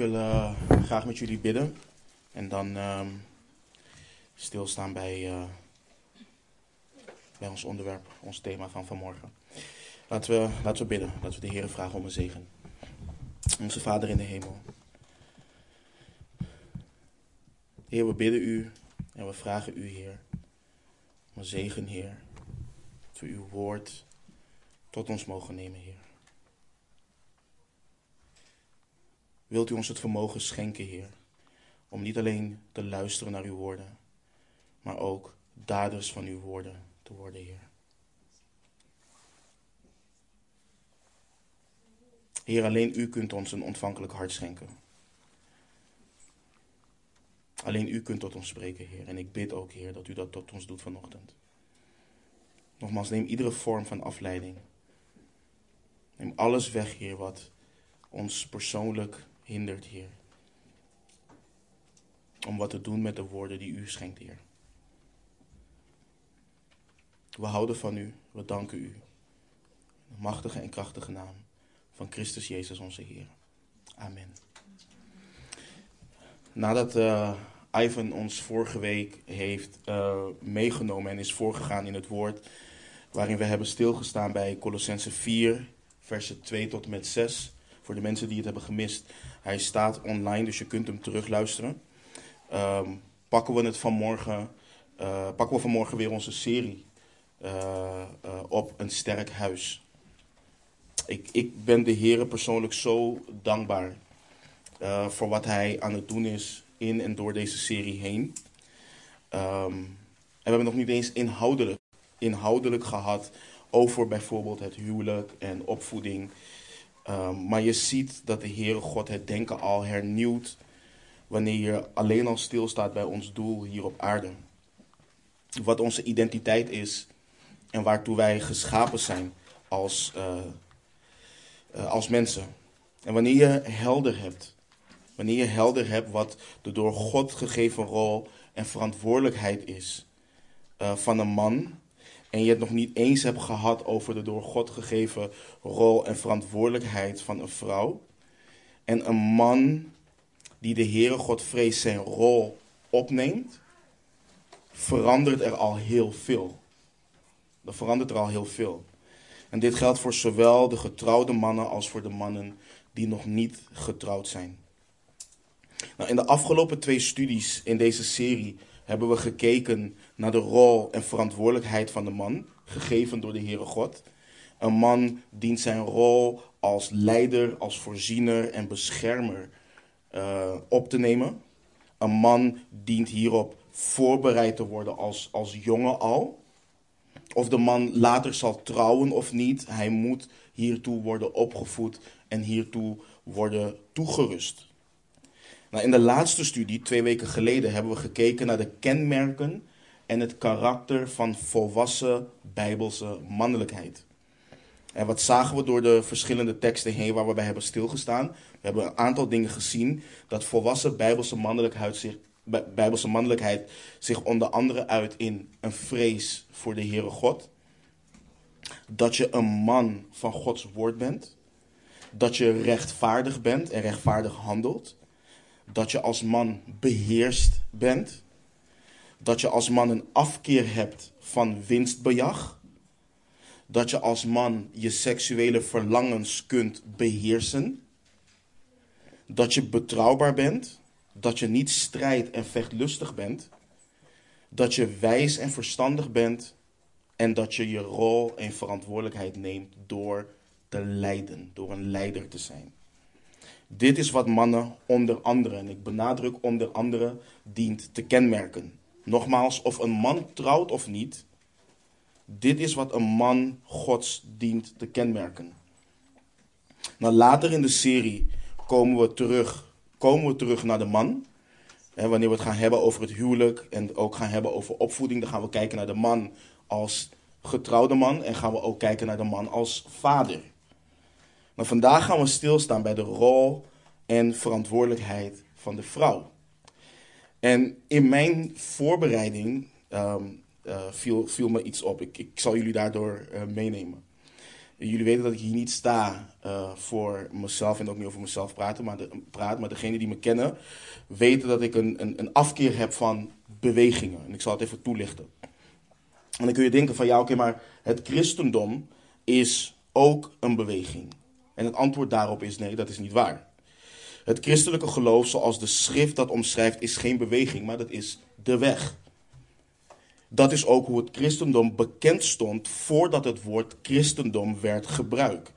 wil uh, graag met jullie bidden en dan uh, stilstaan bij, uh, bij ons onderwerp, ons thema van vanmorgen. Laten we, laten we bidden, laten we de Heer vragen om een zegen. Onze Vader in de hemel. Heer, we bidden u en we vragen u, Heer, om een zegen, Heer, voor uw woord tot ons mogen nemen, Heer. Wilt u ons het vermogen schenken, Heer, om niet alleen te luisteren naar uw woorden, maar ook daders van uw woorden te worden, Heer. Heer, alleen u kunt ons een ontvankelijk hart schenken. Alleen u kunt tot ons spreken, Heer. En ik bid ook, Heer, dat u dat tot ons doet vanochtend. Nogmaals, neem iedere vorm van afleiding. Neem alles weg, Heer, wat ons persoonlijk hindert. Om wat te doen met de woorden die u schenkt, Heer. We houden van u, we danken u. In de machtige en krachtige naam van Christus Jezus onze Heer. Amen. Nadat uh, Ivan ons vorige week heeft uh, meegenomen en is voorgegaan in het woord, waarin we hebben stilgestaan bij Colossense 4, versen 2 tot en met 6. Voor de mensen die het hebben gemist, hij staat online, dus je kunt hem terugluisteren. Um, pakken we het vanmorgen, uh, pakken we vanmorgen weer onze serie uh, uh, op een sterk huis. Ik, ik ben de Heer persoonlijk zo dankbaar voor wat hij aan het doen is in en door deze serie heen. Um, en we hebben nog niet eens inhoudelijk, inhoudelijk gehad over bijvoorbeeld het huwelijk en opvoeding. Um, maar je ziet dat de Heere God het denken al hernieuwt wanneer je alleen al stilstaat bij ons doel hier op aarde. Wat onze identiteit is en waartoe wij geschapen zijn als, uh, uh, als mensen. En wanneer je helder hebt, wanneer je helder hebt wat de door God gegeven rol en verantwoordelijkheid is uh, van een man, en je het nog niet eens hebt gehad over de door God gegeven rol en verantwoordelijkheid van een vrouw. En een man die de Heere God vreest zijn rol opneemt, verandert er al heel veel. Dat verandert er al heel veel. En dit geldt voor zowel de getrouwde mannen als voor de mannen die nog niet getrouwd zijn. Nou, in de afgelopen twee studies in deze serie hebben we gekeken naar de rol en verantwoordelijkheid van de man, gegeven door de Heere God. Een man dient zijn rol als leider, als voorziener en beschermer uh, op te nemen. Een man dient hierop voorbereid te worden als, als jongen al. Of de man later zal trouwen of niet, hij moet hiertoe worden opgevoed en hiertoe worden toegerust. Nou, in de laatste studie, twee weken geleden, hebben we gekeken naar de kenmerken en het karakter van volwassen bijbelse mannelijkheid. En wat zagen we door de verschillende teksten heen waar we bij hebben stilgestaan? We hebben een aantal dingen gezien dat volwassen bijbelse mannelijkheid zich, bijbelse mannelijkheid zich onder andere uit in een vrees voor de Heere God. Dat je een man van Gods woord bent. Dat je rechtvaardig bent en rechtvaardig handelt dat je als man beheerst bent. Dat je als man een afkeer hebt van winstbejag. Dat je als man je seksuele verlangens kunt beheersen. Dat je betrouwbaar bent. Dat je niet strijd- en vechtlustig bent. Dat je wijs en verstandig bent. En dat je je rol en verantwoordelijkheid neemt door te leiden, door een leider te zijn. Dit is wat mannen onder andere, en ik benadruk onder andere, dient te kenmerken. Nogmaals, of een man trouwt of niet, dit is wat een man Gods dient te kenmerken. Nou, later in de serie komen we terug, komen we terug naar de man. Wanneer we het gaan hebben over het huwelijk en ook gaan hebben over opvoeding, dan gaan we kijken naar de man als getrouwde man en gaan we ook kijken naar de man als vader. Maar vandaag gaan we stilstaan bij de rol en verantwoordelijkheid van de vrouw. En in mijn voorbereiding um, uh, viel, me iets op. Ik, zal jullie daardoor uh, meenemen. Jullie weten dat ik hier niet sta uh, voor mezelf en ook niet over mezelf praten, maar, praat, maar degenen die me kennen weten dat ik een, een, een afkeer heb van bewegingen. En ik zal het even toelichten. En dan kun je denken van ja, oké, maar het christendom is ook een beweging. En het antwoord daarop is nee, dat is niet waar. Het christelijke geloof, zoals de schrift dat omschrijft, is geen beweging, maar dat is de weg. Dat is ook hoe het christendom bekend stond voordat het woord christendom werd gebruikt.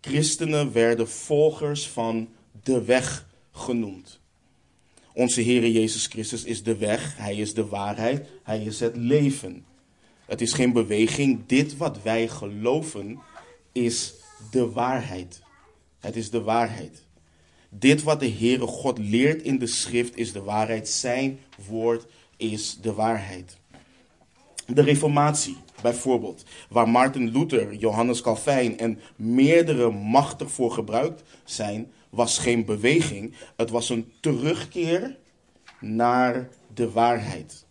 Christenen werden volgers van de weg genoemd. Onze Heere Jezus Christus is de weg, Hij is de waarheid, Hij is het leven. Het is geen beweging. Dit wat wij geloven is de waarheid. Het is de waarheid. Dit wat de Heere God leert in de schrift is de waarheid. Zijn woord is de waarheid. De Reformatie, bijvoorbeeld, waar Martin Luther, Johannes Calvijn en meerdere machtig voor gebruikt zijn, was geen beweging. Het was een terugkeer naar de waarheid.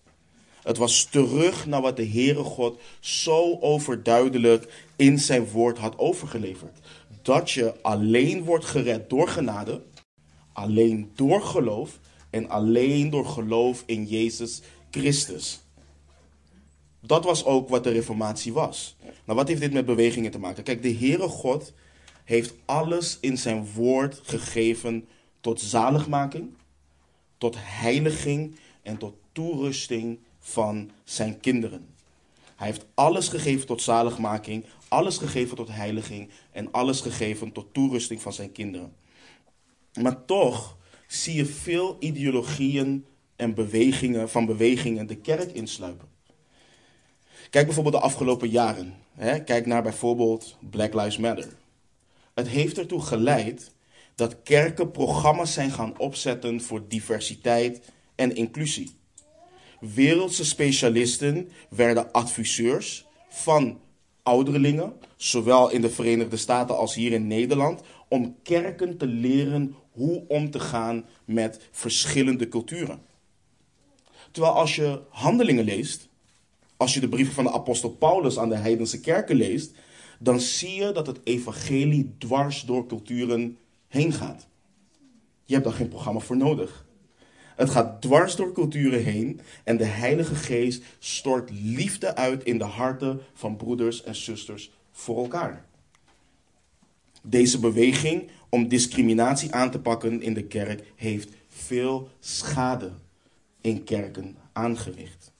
Het was terug naar wat de Heere God zo overduidelijk in zijn woord had overgeleverd. Dat je alleen wordt gered door genade, alleen door geloof en alleen door geloof in Jezus Christus. Dat was ook wat de reformatie was. Nou, wat heeft dit met bewegingen te maken? Kijk, de Heere God heeft alles in zijn woord gegeven tot zaligmaking, tot heiliging en tot toerusting van zijn kinderen. Hij heeft alles gegeven tot zaligmaking, alles gegeven tot heiliging en alles gegeven tot toerusting van zijn kinderen. Maar toch zie je veel ideologieën en bewegingen van bewegingen de kerk insluipen. Kijk bijvoorbeeld de afgelopen jaren. Kijk naar bijvoorbeeld Black Lives Matter. Het heeft ertoe geleid dat kerken programma's zijn gaan opzetten voor diversiteit en inclusie. Wereldse specialisten werden adviseurs van ouderlingen, zowel in de Verenigde Staten als hier in Nederland, om kerken te leren hoe om te gaan met verschillende culturen. Terwijl als je handelingen leest, als je de brieven van de apostel Paulus aan de heidense kerken leest, dan zie je dat het evangelie dwars door culturen heen gaat. Je hebt daar geen programma voor nodig. Het gaat dwars door culturen heen en de Heilige Geest stort liefde uit in de harten van broeders en zusters voor elkaar. Deze beweging om discriminatie aan te pakken in de kerk heeft veel schade in kerken aangericht.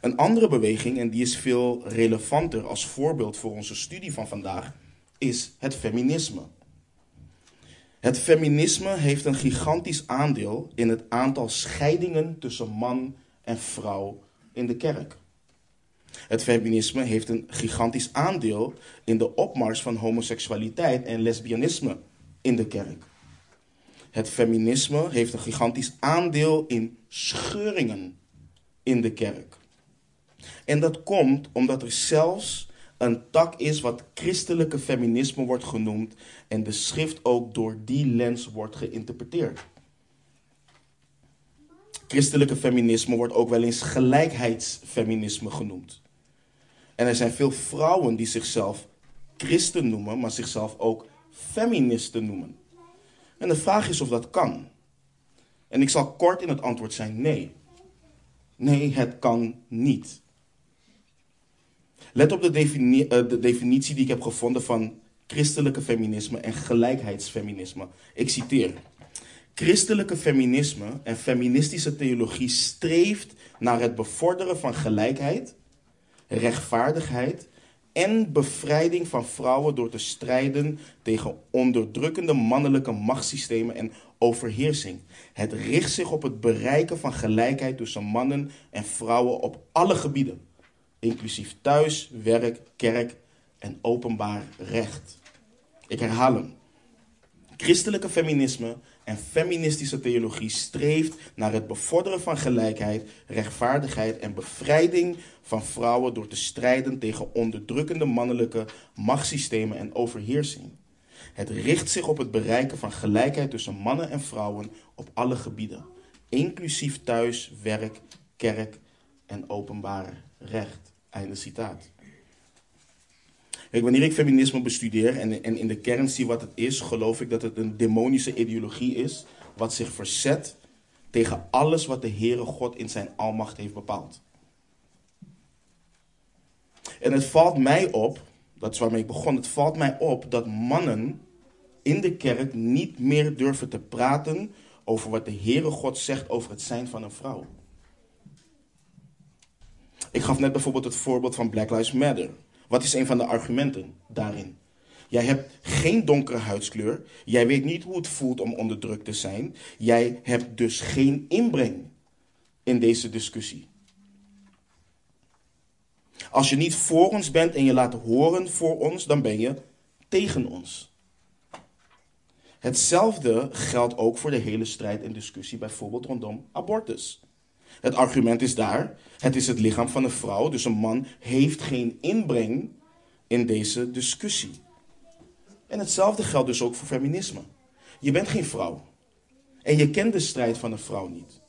Een andere beweging, en die is veel relevanter als voorbeeld voor onze studie van vandaag, is het feminisme. Het feminisme heeft een gigantisch aandeel in het aantal scheidingen tussen man en vrouw in de kerk. Het feminisme heeft een gigantisch aandeel in de opmars van homoseksualiteit en lesbianisme in de kerk. Het feminisme heeft een gigantisch aandeel in scheuringen in de kerk. En dat komt omdat er zelfs een tak is wat christelijke feminisme wordt genoemd en de schrift ook door die lens wordt geïnterpreteerd. Christelijke feminisme wordt ook wel eens gelijkheidsfeminisme genoemd. En er zijn veel vrouwen die zichzelf christen noemen, maar zichzelf ook feministen noemen. En de vraag is of dat kan. En ik zal kort in het antwoord zijn nee. Nee, het kan niet. Let op de, eh, de definitie die ik heb gevonden van christelijke feminisme en gelijkheidsfeminisme. Ik citeer. Christelijke feminisme en feministische theologie streeft naar het bevorderen van gelijkheid, rechtvaardigheid en bevrijding van vrouwen door te strijden tegen onderdrukkende mannelijke machtssystemen en overheersing. Het richt zich op het bereiken van gelijkheid tussen mannen en vrouwen op alle gebieden inclusief thuis, werk, kerk en openbaar recht. Ik herhaal hem. Christelijke feminisme en feministische theologie streeft naar het bevorderen van gelijkheid, rechtvaardigheid en bevrijding van vrouwen door te strijden tegen onderdrukkende mannelijke machtssystemen en overheersing. Het richt zich op het bereiken van gelijkheid tussen mannen en vrouwen op alle gebieden, inclusief thuis, werk, kerk en openbaar recht. Einde citaat. Kijk, wanneer ik feminisme bestudeer en, en in de kern zie wat het is, geloof ik dat het een demonische ideologie is, wat zich verzet tegen alles wat de Heere God in zijn almacht heeft bepaald. En het valt mij op, dat is waarmee ik begon, het valt mij op dat mannen in de kerk niet meer durven te praten over wat de Heere God zegt over het zijn van een vrouw. Ik gaf net bijvoorbeeld het voorbeeld van Black Lives Matter. Wat is een van de argumenten daarin? Jij hebt geen donkere huidskleur. Jij weet niet hoe het voelt om onderdrukt te zijn. Jij hebt dus geen inbreng in deze discussie. Als je niet voor ons bent en je laat horen voor ons, dan ben je tegen ons. Hetzelfde geldt ook voor de hele strijd en discussie, bijvoorbeeld rondom abortus. Het argument is daar: het is het lichaam van een vrouw, dus een man heeft geen inbreng in deze discussie. En hetzelfde geldt dus ook voor feminisme. Je bent geen vrouw. En je kent de strijd van een vrouw niet.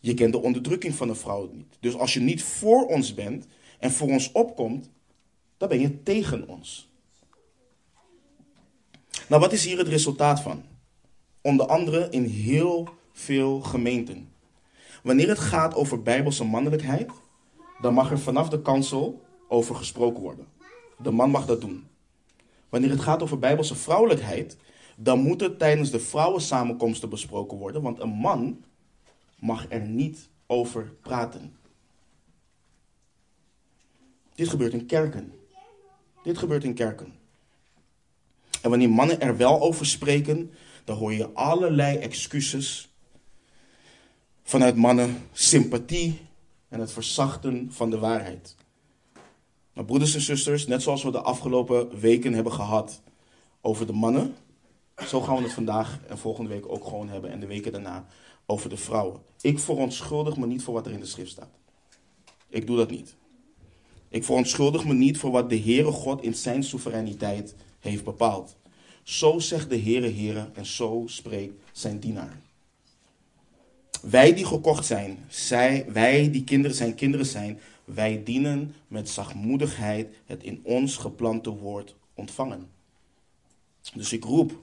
Je kent de onderdrukking van een vrouw niet. Dus als je niet voor ons bent en voor ons opkomt, dan ben je tegen ons. Nou, wat is hier het resultaat van? Onder andere in heel veel gemeenten. Wanneer het gaat over bijbelse mannelijkheid, dan mag er vanaf de kansel over gesproken worden. De man mag dat doen. Wanneer het gaat over bijbelse vrouwelijkheid, dan moet het tijdens de vrouwensamenkomsten besproken worden, want een man mag er niet over praten. Dit gebeurt in kerken. Dit gebeurt in kerken. En wanneer mannen er wel over spreken, dan hoor je allerlei excuses vanuit mannen, sympathie en het verzachten van de waarheid. Maar broeders en zusters, net zoals we de afgelopen weken hebben gehad over de mannen, zo gaan we het vandaag en volgende week ook gewoon hebben en de weken daarna over de vrouwen. Ik verontschuldig me niet voor wat er in de schrift staat. Ik doe dat niet. Ik verontschuldig me niet voor wat de Heere God in zijn soevereiniteit heeft bepaald. Zo zegt de Heere Heere en zo spreekt zijn dienaar. Wij die gekocht zijn, zij, wij die kinderen zijn kinderen zijn, wij dienen met zachtmoedigheid het in ons geplante woord ontvangen. Dus ik roep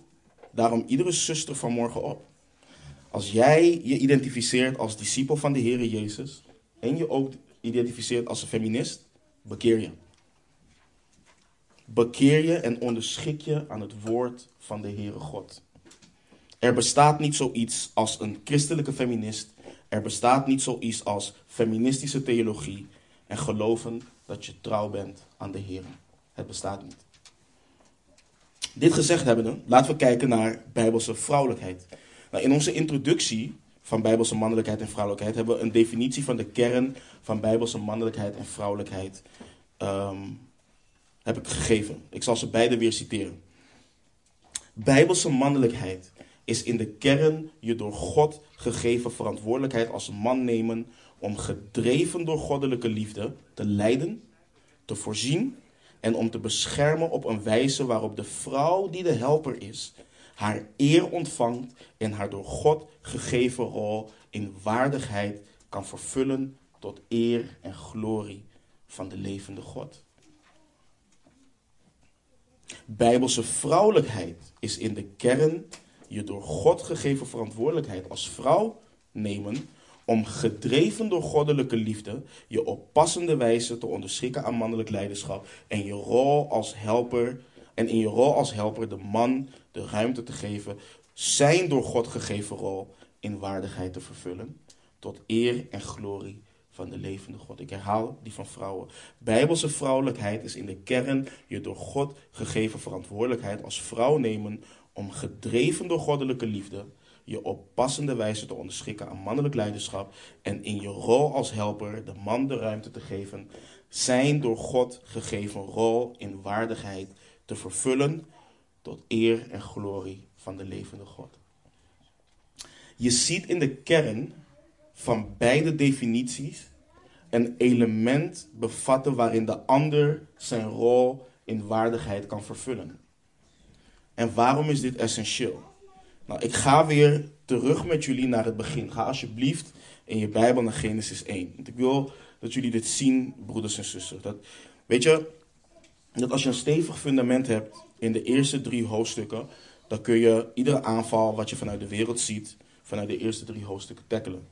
daarom iedere zuster vanmorgen op. Als jij je identificeert als discipel van de Heer Jezus en je ook identificeert als een feminist, bekeer je. Bekeer je en onderschik je aan het woord van de Heere God. Er bestaat niet zoiets als een christelijke feminist. Er bestaat niet zoiets als feministische theologie en geloven dat je trouw bent aan de Heer. Het bestaat niet. Dit gezegd hebbende, laten we kijken naar bijbelse vrouwelijkheid. Nou, in onze introductie van bijbelse mannelijkheid en vrouwelijkheid hebben we een definitie van de kern van bijbelse mannelijkheid en vrouwelijkheid um, heb ik gegeven. Ik zal ze beide weer citeren. Bijbelse mannelijkheid is in de kern je door God gegeven verantwoordelijkheid als man nemen om gedreven door goddelijke liefde te leiden, te voorzien en om te beschermen op een wijze waarop de vrouw die de helper is, haar eer ontvangt en haar door God gegeven rol in waardigheid kan vervullen tot eer en glorie van de levende God. Bijbelse vrouwelijkheid is in de kern je door God gegeven verantwoordelijkheid als vrouw nemen om gedreven door goddelijke liefde je op passende wijze te onderschikken aan mannelijk leiderschap en je rol als helper en in je rol als helper de man de ruimte te geven zijn door God gegeven rol in waardigheid te vervullen tot eer en glorie van de levende God. Ik herhaal die van vrouwen. Bijbelse vrouwelijkheid is in de kern je door God gegeven verantwoordelijkheid als vrouw nemen om gedreven door goddelijke liefde je op passende wijze te onderschikken aan mannelijk leiderschap en in je rol als helper de man de ruimte te geven zijn door God gegeven rol in waardigheid te vervullen tot eer en glorie van de levende God. Je ziet in de kern van beide definities een element bevatten waarin de ander zijn rol in waardigheid kan vervullen. En waarom is dit essentieel? Nou, ik ga weer terug met jullie naar het begin. Ga alsjeblieft in je Bijbel naar Genesis 1. Want ik wil dat jullie dit zien, broeders en zusters. Dat, weet je, dat als je een stevig fundament hebt in de eerste drie hoofdstukken, dan kun je iedere aanval wat je vanuit de wereld ziet, vanuit de eerste drie hoofdstukken tackelen.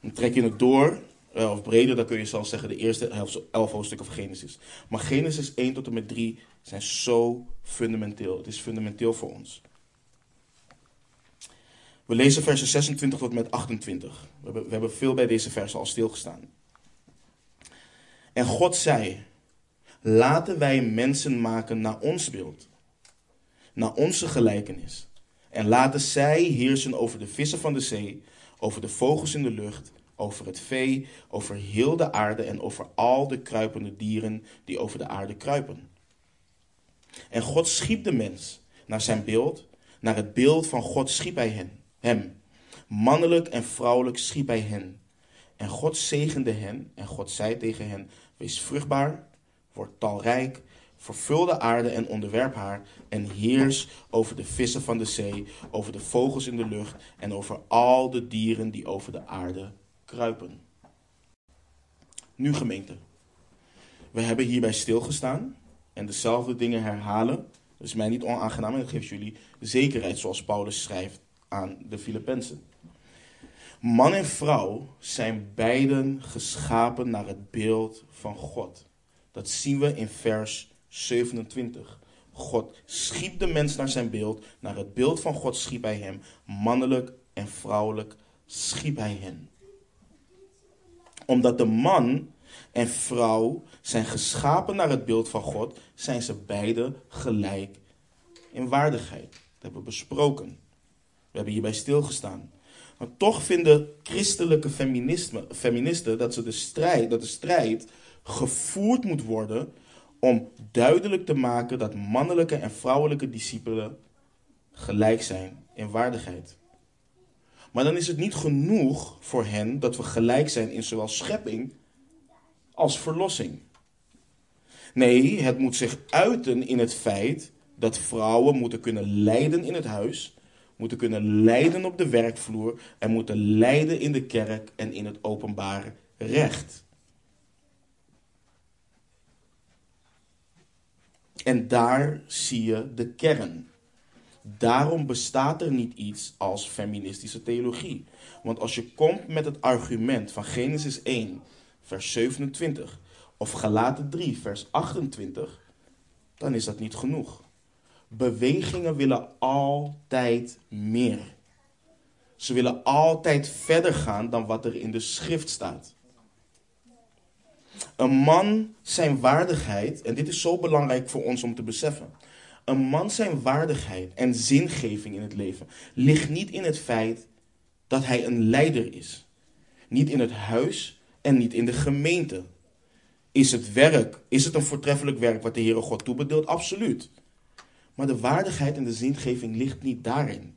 Dan trek je het door, eh, of breder, dan kun je zelfs zeggen de eerste elf hoofdstukken van Genesis. Maar Genesis 1 tot en met 3 zijn zo fundamenteel. Het is fundamenteel voor ons. We lezen versen 26 tot met 28. We hebben, we hebben veel bij deze versen al stilgestaan. En God zei: Laten wij mensen maken naar ons beeld, naar onze gelijkenis. En laten zij heersen over de vissen van de zee, over de vogels in de lucht, over het vee, over heel de aarde en over al de kruipende dieren die over de aarde kruipen. En God schiep de mens naar zijn beeld, naar het beeld van God schiep hij hen, hem. Mannelijk en vrouwelijk schiep hij hen. En God zegende hen en God zei tegen hen, wees vruchtbaar, word talrijk, vervul de aarde en onderwerp haar en heers over de vissen van de zee, over de vogels in de lucht en over al de dieren die over de aarde kruipen. Nu gemeente, we hebben hierbij stilgestaan en dezelfde dingen herhalen. Dat is mij niet onaangenaam en dat geeft jullie zekerheid zoals Paulus schrijft aan de Filippenzen. Man en vrouw zijn beiden geschapen naar het beeld van God. Dat zien we in vers 27. God schiep de mens naar zijn beeld. Naar het beeld van God schiep hij hem. Mannelijk en vrouwelijk schiep hij hen. Omdat de man en vrouw zijn geschapen naar het beeld van God, zijn ze beide gelijk in waardigheid. Dat hebben we besproken. We hebben hierbij stilgestaan. Maar toch vinden christelijke feministen dat, ze de strijd, dat de strijd gevoerd moet worden om duidelijk te maken dat mannelijke en vrouwelijke discipelen gelijk zijn in waardigheid. Maar dan is het niet genoeg voor hen dat we gelijk zijn in zowel schepping als verlossing. Nee, het moet zich uiten in het feit dat vrouwen moeten kunnen lijden in het huis, moeten kunnen lijden op de werkvloer en moeten lijden in de kerk en in het openbare recht. En daar zie je de kern. Daarom bestaat er niet iets als feministische theologie. Want als je komt met het argument van Genesis 1, vers 27, of Galaten 3, vers 28, dan is dat niet genoeg. Bewegingen willen altijd meer. Ze willen altijd verder gaan dan wat er in de schrift staat. Een man zijn waardigheid, en dit is zo belangrijk voor ons om te beseffen. Een man zijn waardigheid en zingeving in het leven ligt niet in het feit dat hij een leider is. Niet in het huis en niet in de gemeente. Is het werk, is het een voortreffelijk werk wat de Heere God toebedeelt? Absoluut. Maar de waardigheid en de zingeving ligt niet daarin.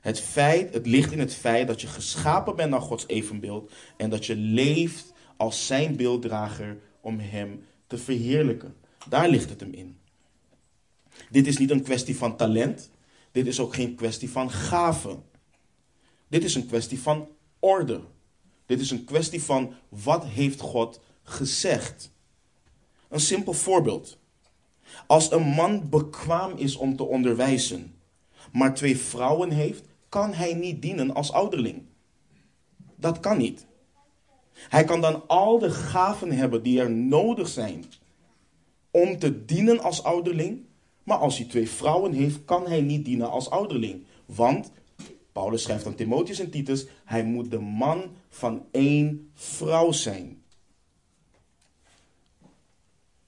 Het, feit, het ligt in het feit dat je geschapen bent naar Gods evenbeeld en dat je leeft als zijn beelddrager om hem te verheerlijken. Daar ligt het hem in. Dit is niet een kwestie van talent. Dit is ook geen kwestie van gave. Dit is een kwestie van orde. Dit is een kwestie van wat heeft God gezegd. Een simpel voorbeeld. Als een man bekwaam is om te onderwijzen, maar twee vrouwen heeft, kan hij niet dienen als ouderling. Dat kan niet. Hij kan dan al de gaven hebben die er nodig zijn om te dienen als ouderling. Maar als hij twee vrouwen heeft, kan hij niet dienen als ouderling. Want, Paulus schrijft aan Timotheus en Titus, hij moet de man van één vrouw zijn.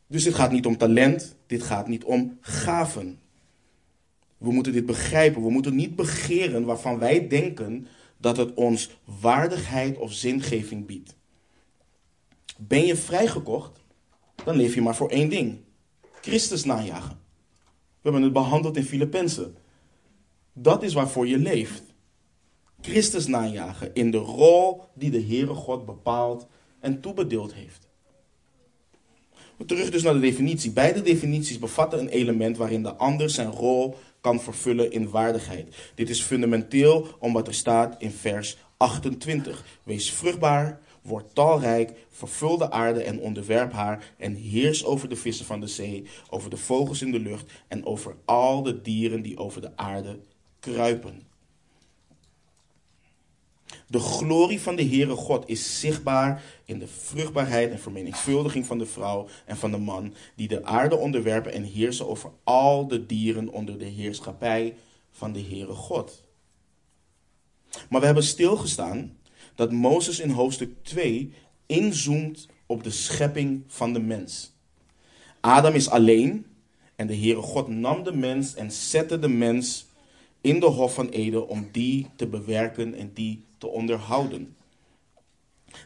Dus dit gaat niet om talent, dit gaat niet om gaven. We moeten dit begrijpen. We moeten niet begeren waarvan wij denken dat het ons waardigheid of zingeving biedt. Ben je vrijgekocht, dan leef je maar voor één ding: Christus najagen. We hebben het behandeld in Filippenzen. Dat is waarvoor je leeft. Christus najagen in de rol die de Heere God bepaald en toebedeeld heeft. Terug dus naar de definitie. Beide definities bevatten een element waarin de ander zijn rol kan vervullen in waardigheid. Dit is fundamenteel om wat er staat in vers 28. Wees vruchtbaar, word talrijk, vervul de aarde en onderwerp haar en heers over de vissen van de zee, over de vogels in de lucht en over al de dieren die over de aarde kruipen. De glorie van de Heere God is zichtbaar in de vruchtbaarheid en vermenigvuldiging van de vrouw en van de man, die de aarde onderwerpen en heersen over al de dieren onder de heerschappij van de Heere God. Maar we hebben stilgestaan dat Mozes in hoofdstuk 2 inzoomt op de schepping van de mens. Adam is alleen en de Heere God nam de mens en zette de mens in de Hof van Eden om die te bewerken en die te onderhouden.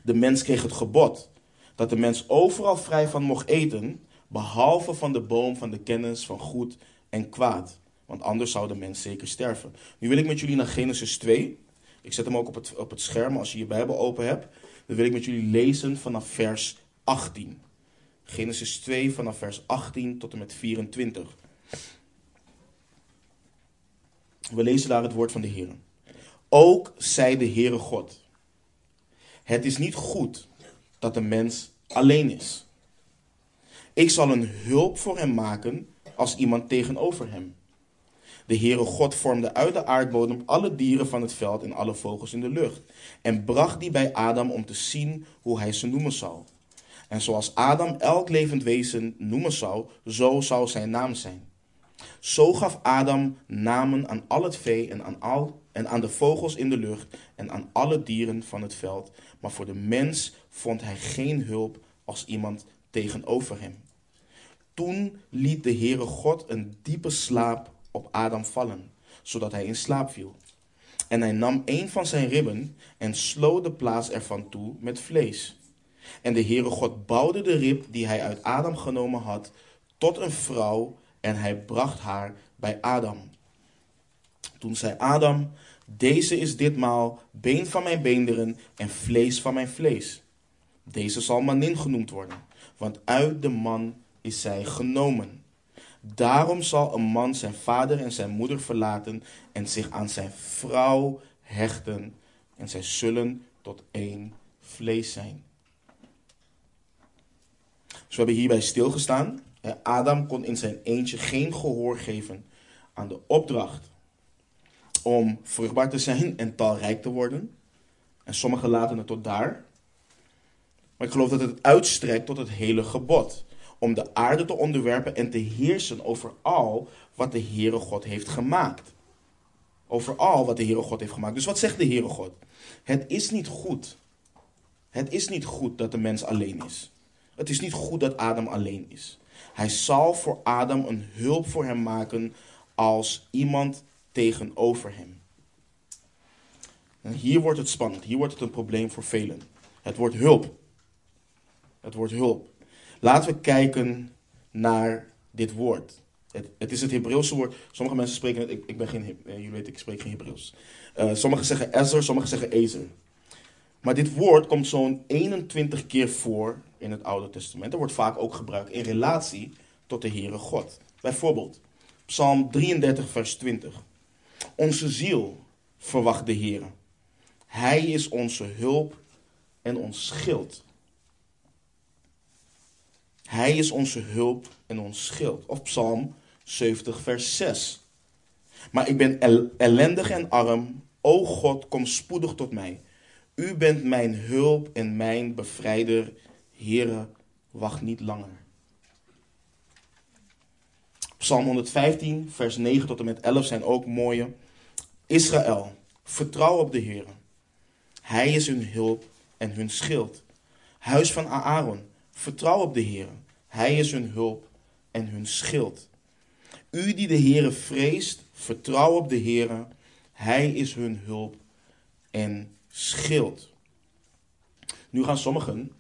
De mens kreeg het gebod dat de mens overal vrij van mocht eten, behalve van de boom van de kennis van goed en kwaad. Want anders zou de mens zeker sterven. Nu wil ik met jullie naar Genesis 2. Ik zet hem ook op het, op het scherm als je je Bijbel open hebt. Dan wil ik met jullie lezen vanaf vers 18. Genesis 2 vanaf vers 18 tot en met 24. We lezen daar het woord van de Heer. Ook zei de Heere God: Het is niet goed dat de mens alleen is. Ik zal een hulp voor hem maken als iemand tegenover hem. De Heere God vormde uit de aardbodem alle dieren van het veld en alle vogels in de lucht. En bracht die bij Adam om te zien hoe hij ze noemen zou. En zoals Adam elk levend wezen noemen zou, zo zou zijn naam zijn. Zo gaf Adam namen aan al het vee en aan, al, en aan de vogels in de lucht en aan alle dieren van het veld. Maar voor de mens vond hij geen hulp als iemand tegenover hem. Toen liet de Heere God een diepe slaap op Adam vallen, zodat hij in slaap viel. En hij nam een van zijn ribben en sloot de plaats ervan toe met vlees. En de Heere God bouwde de rib die hij uit Adam genomen had tot een vrouw en hij bracht haar bij Adam. Toen zei Adam, deze is ditmaal been van mijn beenderen en vlees van mijn vlees. Deze zal manin genoemd worden, want uit de man is zij genomen. Daarom zal een man zijn vader en zijn moeder verlaten en zich aan zijn vrouw hechten en zij zullen tot één vlees zijn. Dus we hebben hierbij stilgestaan. Adam kon in zijn eentje geen gehoor geven aan de opdracht om vruchtbaar te zijn en talrijk te worden. En sommigen laten het tot daar. Maar ik geloof dat het uitstrekt tot het hele gebod. Om de aarde te onderwerpen en te heersen over al wat de Heere God heeft gemaakt. Over al wat de Heere God heeft gemaakt. Dus wat zegt de Heere God? Het is niet goed. Het is niet goed dat de mens alleen is. Het is niet goed dat Adam alleen is. Hij zal voor Adam een hulp voor hem maken als iemand tegenover hem. En hier wordt het spannend. Hier wordt het een probleem voor velen. Het wordt hulp. Het wordt hulp. Laten we kijken naar dit woord. Het, het is het Hebreeuwse woord. Sommige mensen spreken het. Ik, ik ben geen. Uh, jullie weten, ik spreek geen Hebreeuws. Uh, sommigen zeggen Ezer, sommigen zeggen Ezer. Maar dit woord komt zo'n 21 keer voor in het Oude Testament. Dat wordt vaak ook gebruikt in relatie tot de Heere God. Bijvoorbeeld, Psalm 33, vers 20. Onze ziel verwacht de Heer. Hij is onze hulp en ons schild. Hij is onze hulp en ons schild. Of Psalm 70, vers 6. Maar ik ben ellendig en arm. O God, kom spoedig tot mij. U bent mijn hulp en mijn bevrijder. Heere, wacht niet langer. Psalm 115, vers 9 tot en met 11 zijn ook mooie. Israël, vertrouw op de Heer. Hij is hun hulp en hun schild. Huis van Aaron, vertrouw op de Heer. Hij is hun hulp en hun schild. U die de Heere vreest, vertrouw op de Heer. Hij is hun hulp en schild. Nu gaan sommigen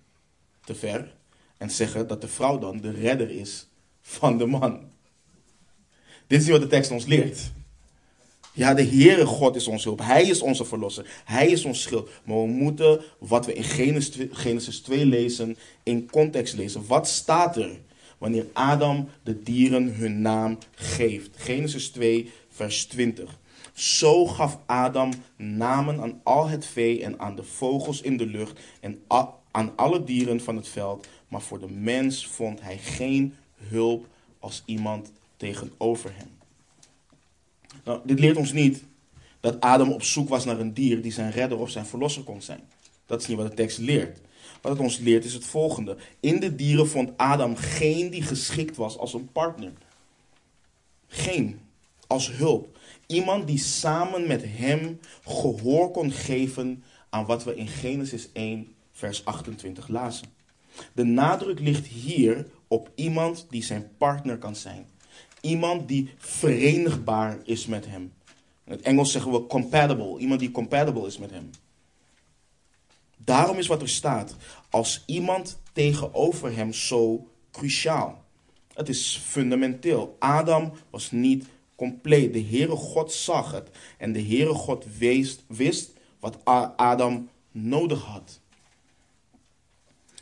te ver en zeggen dat de vrouw dan de redder is van de man. Dit is wat de tekst ons leert. Ja, de Heere God is onze hulp. Hij is onze verlosser. Hij is ons schild. Maar we moeten wat we in Genesis 2 lezen, in context lezen. Wat staat er wanneer Adam de dieren hun naam geeft? Genesis 2, vers 20. Zo gaf Adam namen aan al het vee en aan de vogels in de lucht en aan alle dieren van het veld. Maar voor de mens vond hij geen hulp als iemand tegenover hem. Nou, dit leert ons niet dat Adam op zoek was naar een dier die zijn redder of zijn verlosser kon zijn. Dat is niet wat de tekst leert. Wat het ons leert is het volgende. In de dieren vond Adam geen die geschikt was als een partner. Geen. Als hulp. Iemand die samen met hem gehoor kon geven aan wat we in Genesis 1, vers 28 lazen. De nadruk ligt hier op iemand die zijn partner kan zijn. Iemand die verenigbaar is met hem. In het Engels zeggen we compatible. Iemand die compatible is met hem. Daarom is wat er staat als iemand tegenover hem zo cruciaal. Het is fundamenteel. Adam was niet compleet. De Heere God zag het. En de Heere God wist, wist wat Adam nodig had.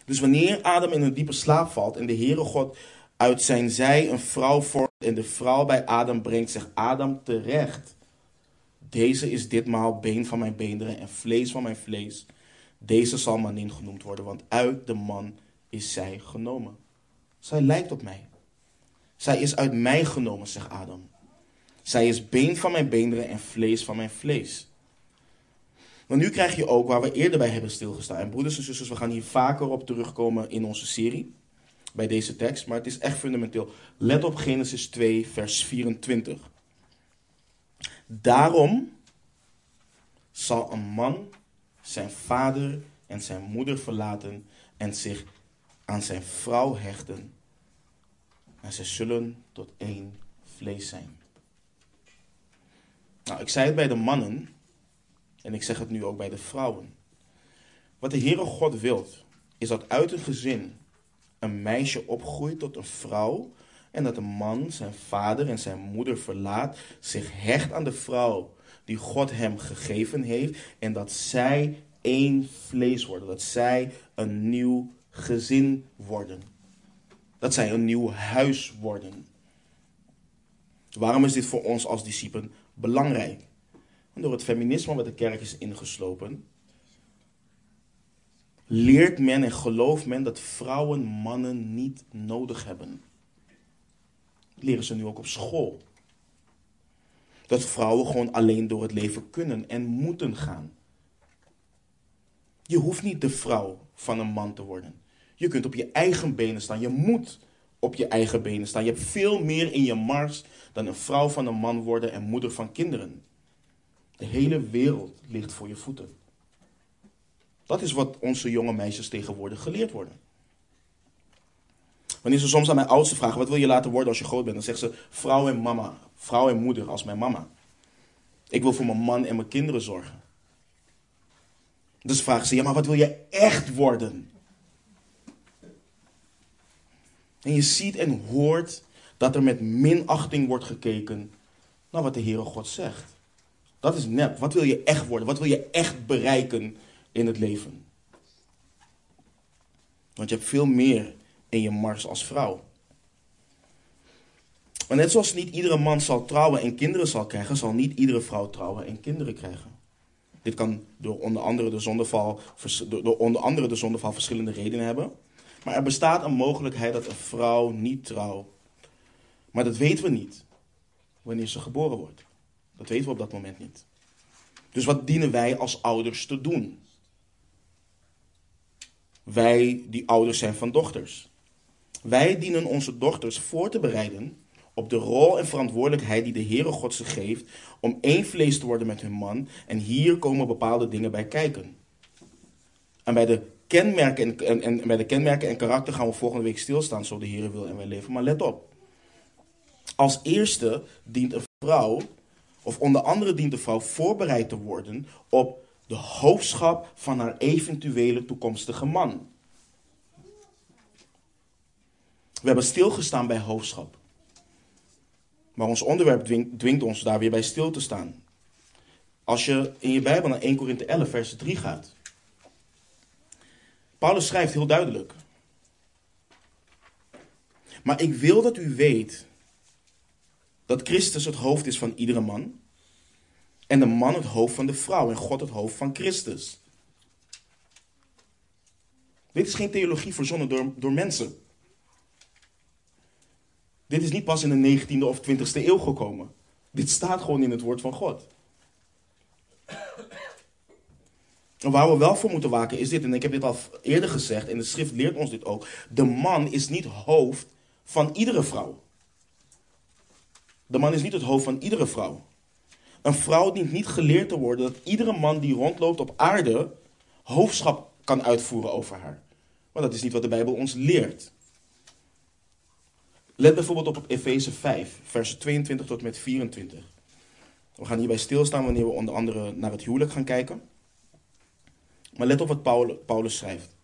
Dus wanneer Adam in een diepe slaap valt en de Heere God uit zijn zij een vrouw vormt en de vrouw bij Adam brengt, zegt Adam terecht. Deze is ditmaal been van mijn beenderen en vlees van mijn vlees. Deze zal manin genoemd worden, want uit de man is zij genomen. Zij lijkt op mij. Zij is uit mij genomen, zegt Adam. Zij is been van mijn beenderen en vlees van mijn vlees. Maar nu krijg je ook waar we eerder bij hebben stilgestaan. En broeders en zusters, we gaan hier vaker op terugkomen in onze serie. Bij deze tekst. Maar het is echt fundamenteel. Let op Genesis 2, vers 24. Daarom zal een man zijn vader en zijn moeder verlaten en zich aan zijn vrouw hechten. En ze zullen tot één vlees zijn. Nou, ik zei het bij de mannen en ik zeg het nu ook bij de vrouwen. Wat de Heere God wilt, is dat uit een gezin een meisje opgroeit tot een vrouw en dat een man zijn vader en zijn moeder verlaat, zich hecht aan de vrouw die God hem gegeven heeft en dat zij één vlees worden, dat zij een nieuw gezin worden. Dat zij een nieuw huis worden. Waarom is dit voor ons als discipelen belangrijk? door het feminisme wat de kerk is ingeslopen, leert men en gelooft men dat vrouwen mannen niet nodig hebben. Dat leren ze nu ook op school. Dat vrouwen gewoon alleen door het leven kunnen en moeten gaan. Je hoeft niet de vrouw van een man te worden. Je kunt op je eigen benen staan. Je moet op je eigen benen staan. Je hebt veel meer in je mars dan een vrouw van een man worden en moeder van kinderen. De hele wereld ligt voor je voeten. Dat is wat onze jonge meisjes tegenwoordig geleerd worden. Wanneer ze soms aan mijn oudste vragen: wat wil je laten worden als je groot bent? Dan zegt ze: vrouw en mama. Vrouw en moeder als mijn mama. Ik wil voor mijn man en mijn kinderen zorgen. Dus vragen ze: ja, maar wat wil je echt worden? En je ziet en hoort dat er met minachting wordt gekeken naar wat de Heere God zegt. Dat is nep. Wat wil je echt worden? Wat wil je echt bereiken in het leven? Want je hebt veel meer in je mars als vrouw. Maar net zoals niet iedere man zal trouwen en kinderen zal krijgen, zal niet iedere vrouw trouwen en kinderen krijgen. Dit kan door onder andere de zondeval, door onder andere de zondeval verschillende redenen hebben. Maar er bestaat een mogelijkheid dat een vrouw niet trouwt. Maar dat weten we niet wanneer ze geboren wordt. Dat weten we op dat moment niet. Dus wat dienen wij als ouders te doen? Wij die ouders zijn van dochters. Wij dienen onze dochters voor te bereiden op de rol en verantwoordelijkheid die de Heere God ze geeft om één vlees te worden met hun man. En hier komen bepaalde dingen bij kijken. En bij de kenmerken en, en, bij de kenmerken en karakter gaan we volgende week stilstaan, zo de Heere wil en wij leven. Maar let op. Als eerste dient een vrouw of onder andere dient de vrouw voorbereid te worden op de hoofdschap van haar eventuele toekomstige man. We hebben stilgestaan bij hoofdschap. Maar ons onderwerp dwingt, ons daar weer bij stil te staan. Als je in je Bijbel naar 1 Korinthe 11, vers 3 gaat. Paulus schrijft heel duidelijk. Maar ik wil dat u weet dat Christus het hoofd is van iedere man. En de man het hoofd van de vrouw en God het hoofd van Christus. Dit is geen theologie verzonnen door, door mensen. Dit is niet pas in de 19e of 20e eeuw gekomen. Dit staat gewoon in het woord van God. Waar we wel voor moeten waken is dit, en ik heb dit al eerder gezegd, en de schrift leert ons dit ook. De man is niet hoofd van iedere vrouw. De man is niet het hoofd van iedere vrouw. Een vrouw dient niet geleerd te worden dat iedere man die rondloopt op aarde hoofdschap kan uitvoeren over haar. Want dat is niet wat de Bijbel ons leert. Let bijvoorbeeld op, op Efeze 5, vers 22 tot met 24. We gaan hierbij stilstaan wanneer we onder andere naar het huwelijk gaan kijken. Maar let op wat Paulus schrijft.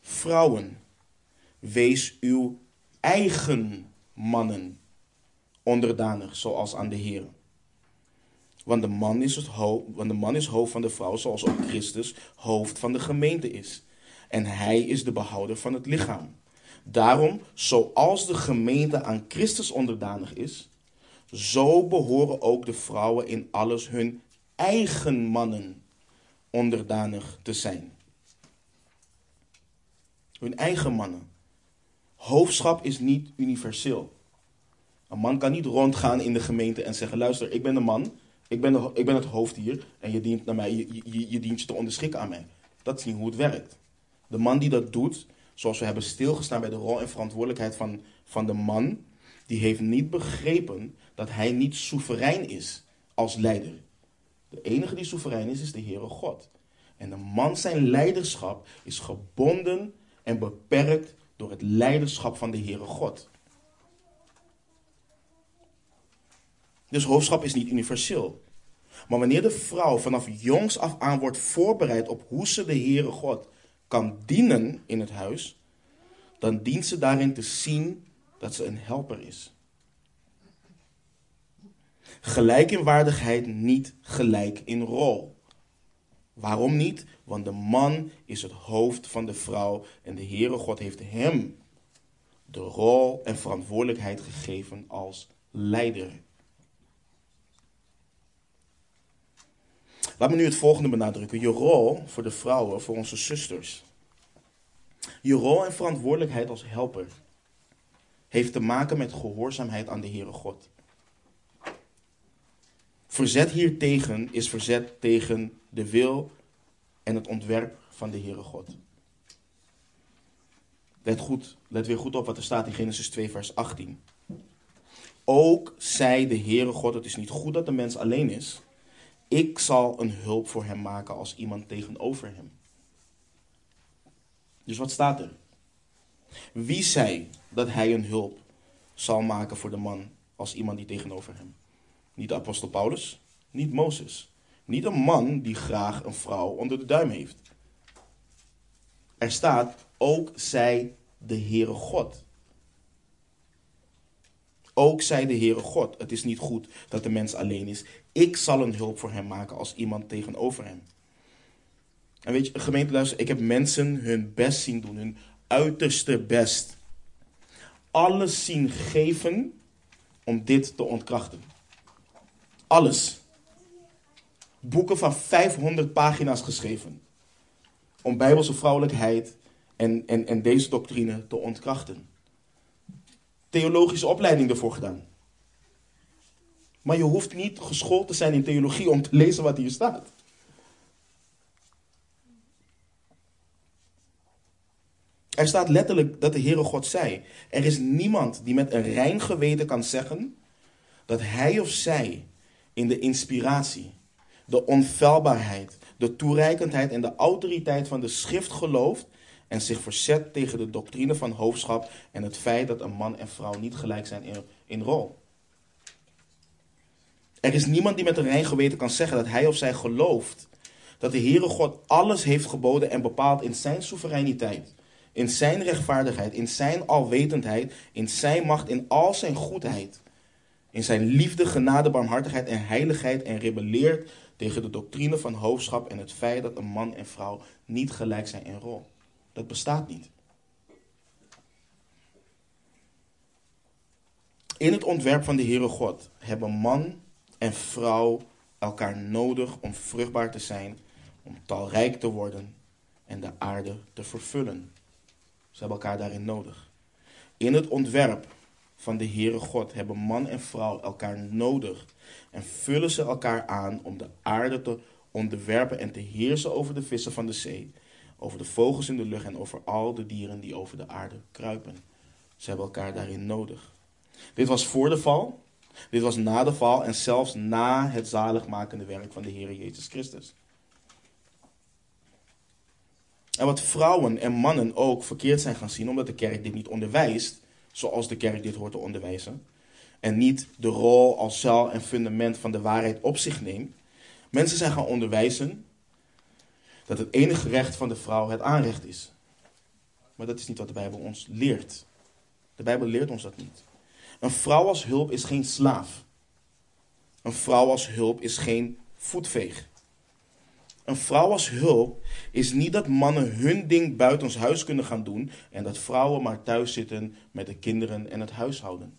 Vrouwen, wees uw eigen mannen onderdanig, zoals aan de Heer. Want de, man is het hoofd, want de man is hoofd van de vrouw, zoals ook Christus hoofd van de gemeente is. En hij is de behouder van het lichaam. Daarom, zoals de gemeente aan Christus onderdanig is, zo behoren ook de vrouwen in alles hun eigen mannen onderdanig te zijn. Hun eigen mannen. Hoofdschap is niet universeel. Een man kan niet rondgaan in de gemeente en zeggen: luister, ik ben de man, ik ben, ik ben het hoofd hier en je dient, naar mij, je, je, je dient te onderschikken aan mij. Dat is niet hoe het werkt. De man die dat doet, zoals we hebben stilgestaan bij de rol en verantwoordelijkheid van, van de man, die heeft niet begrepen dat hij niet soeverein is als leider. De enige die soeverein is, is de Heere God. En de man zijn leiderschap is gebonden en beperkt door het leiderschap van de Heere God. Dus hoofdschap is niet universeel. Maar wanneer de vrouw vanaf jongs af aan wordt voorbereid op hoe ze de Heere God kan dienen in het huis, dan dient ze daarin te zien dat ze een helper is. Gelijk in waardigheid, niet gelijk in rol. Waarom niet? Want de man is het hoofd van de vrouw en de Heere God heeft hem de rol en verantwoordelijkheid gegeven als leider. Laat me nu het volgende benadrukken. Je rol voor de vrouwen, voor onze zusters. Je rol en verantwoordelijkheid als helper heeft te maken met gehoorzaamheid aan de Heere God. Verzet hiertegen is verzet tegen de wil en het ontwerp van de Heere God. Let, goed, let weer goed op wat er staat in Genesis 2, vers 18. Ook zei de Heere God: Het is niet goed dat de mens alleen is. Ik zal een hulp voor hem maken als iemand tegenover hem. Dus wat staat er? Wie zei dat hij een hulp zal maken voor de man als iemand die tegenover hem? Niet de apostel Paulus, niet Mozes. Niet een man die graag een vrouw onder de duim heeft. Er staat, ook zij de Heere God. Ook zij de Heere God. Het is niet goed dat de mens alleen is. Ik zal een hulp voor hem maken als iemand tegenover hem. En weet je, gemeente luister, ik heb mensen hun best zien doen, hun uiterste best. Alles zien geven om dit te ontkrachten. Alles. Boeken van 500 pagina's geschreven. Om bijbelse vrouwelijkheid en, en, en deze doctrine te ontkrachten. Theologische opleiding ervoor gedaan. Maar je hoeft niet geschoold te zijn in theologie om te lezen wat hier staat. Er staat letterlijk dat de Heere God zei: Er is niemand die met een rein geweten kan zeggen dat hij of zij in de inspiratie, de onfeilbaarheid, de toereikendheid en de autoriteit van de schrift gelooft en zich verzet tegen de doctrine van hoofdschap en het feit dat een man en vrouw niet gelijk zijn in, rol. Er is niemand die met een rein geweten kan zeggen dat hij of zij gelooft dat de Heere God alles heeft geboden en bepaald in zijn soevereiniteit, in zijn rechtvaardigheid, in zijn alwetendheid, in zijn macht, in al zijn goedheid, in zijn liefde, genade, barmhartigheid en heiligheid en rebelleert tegen de doctrine van hoofdschap en het feit dat een man en vrouw niet gelijk zijn in rol. Dat bestaat niet. In het ontwerp van de Heere God hebben man en vrouw elkaar nodig om vruchtbaar te zijn, om talrijk te worden en de aarde te vervullen. Ze hebben elkaar daarin nodig. In het ontwerp van de Heere God hebben man en vrouw elkaar nodig en vullen ze elkaar aan om de aarde te onderwerpen en te heersen over de vissen van de zee, over de vogels in de lucht en over al de dieren die over de aarde kruipen. Ze hebben elkaar daarin nodig. Dit was voor de val, dit was na de val en zelfs na het zaligmakende werk van de Heer Jezus Christus. En wat vrouwen en mannen ook verkeerd zijn gaan zien, omdat de kerk dit niet onderwijst, zoals de kerk dit hoort te onderwijzen, en niet de rol als zaal en fundament van de waarheid op zich neemt. Mensen zijn gaan onderwijzen dat het enige recht van de vrouw het aanrecht is. Maar dat is niet wat de Bijbel ons leert. De Bijbel leert ons dat niet. Een vrouw als hulp is geen slaaf. Een vrouw als hulp is geen voetveeg. Een vrouw als hulp is niet dat mannen hun ding buiten huis kunnen gaan doen en dat vrouwen maar thuis zitten met de kinderen en het huishouden.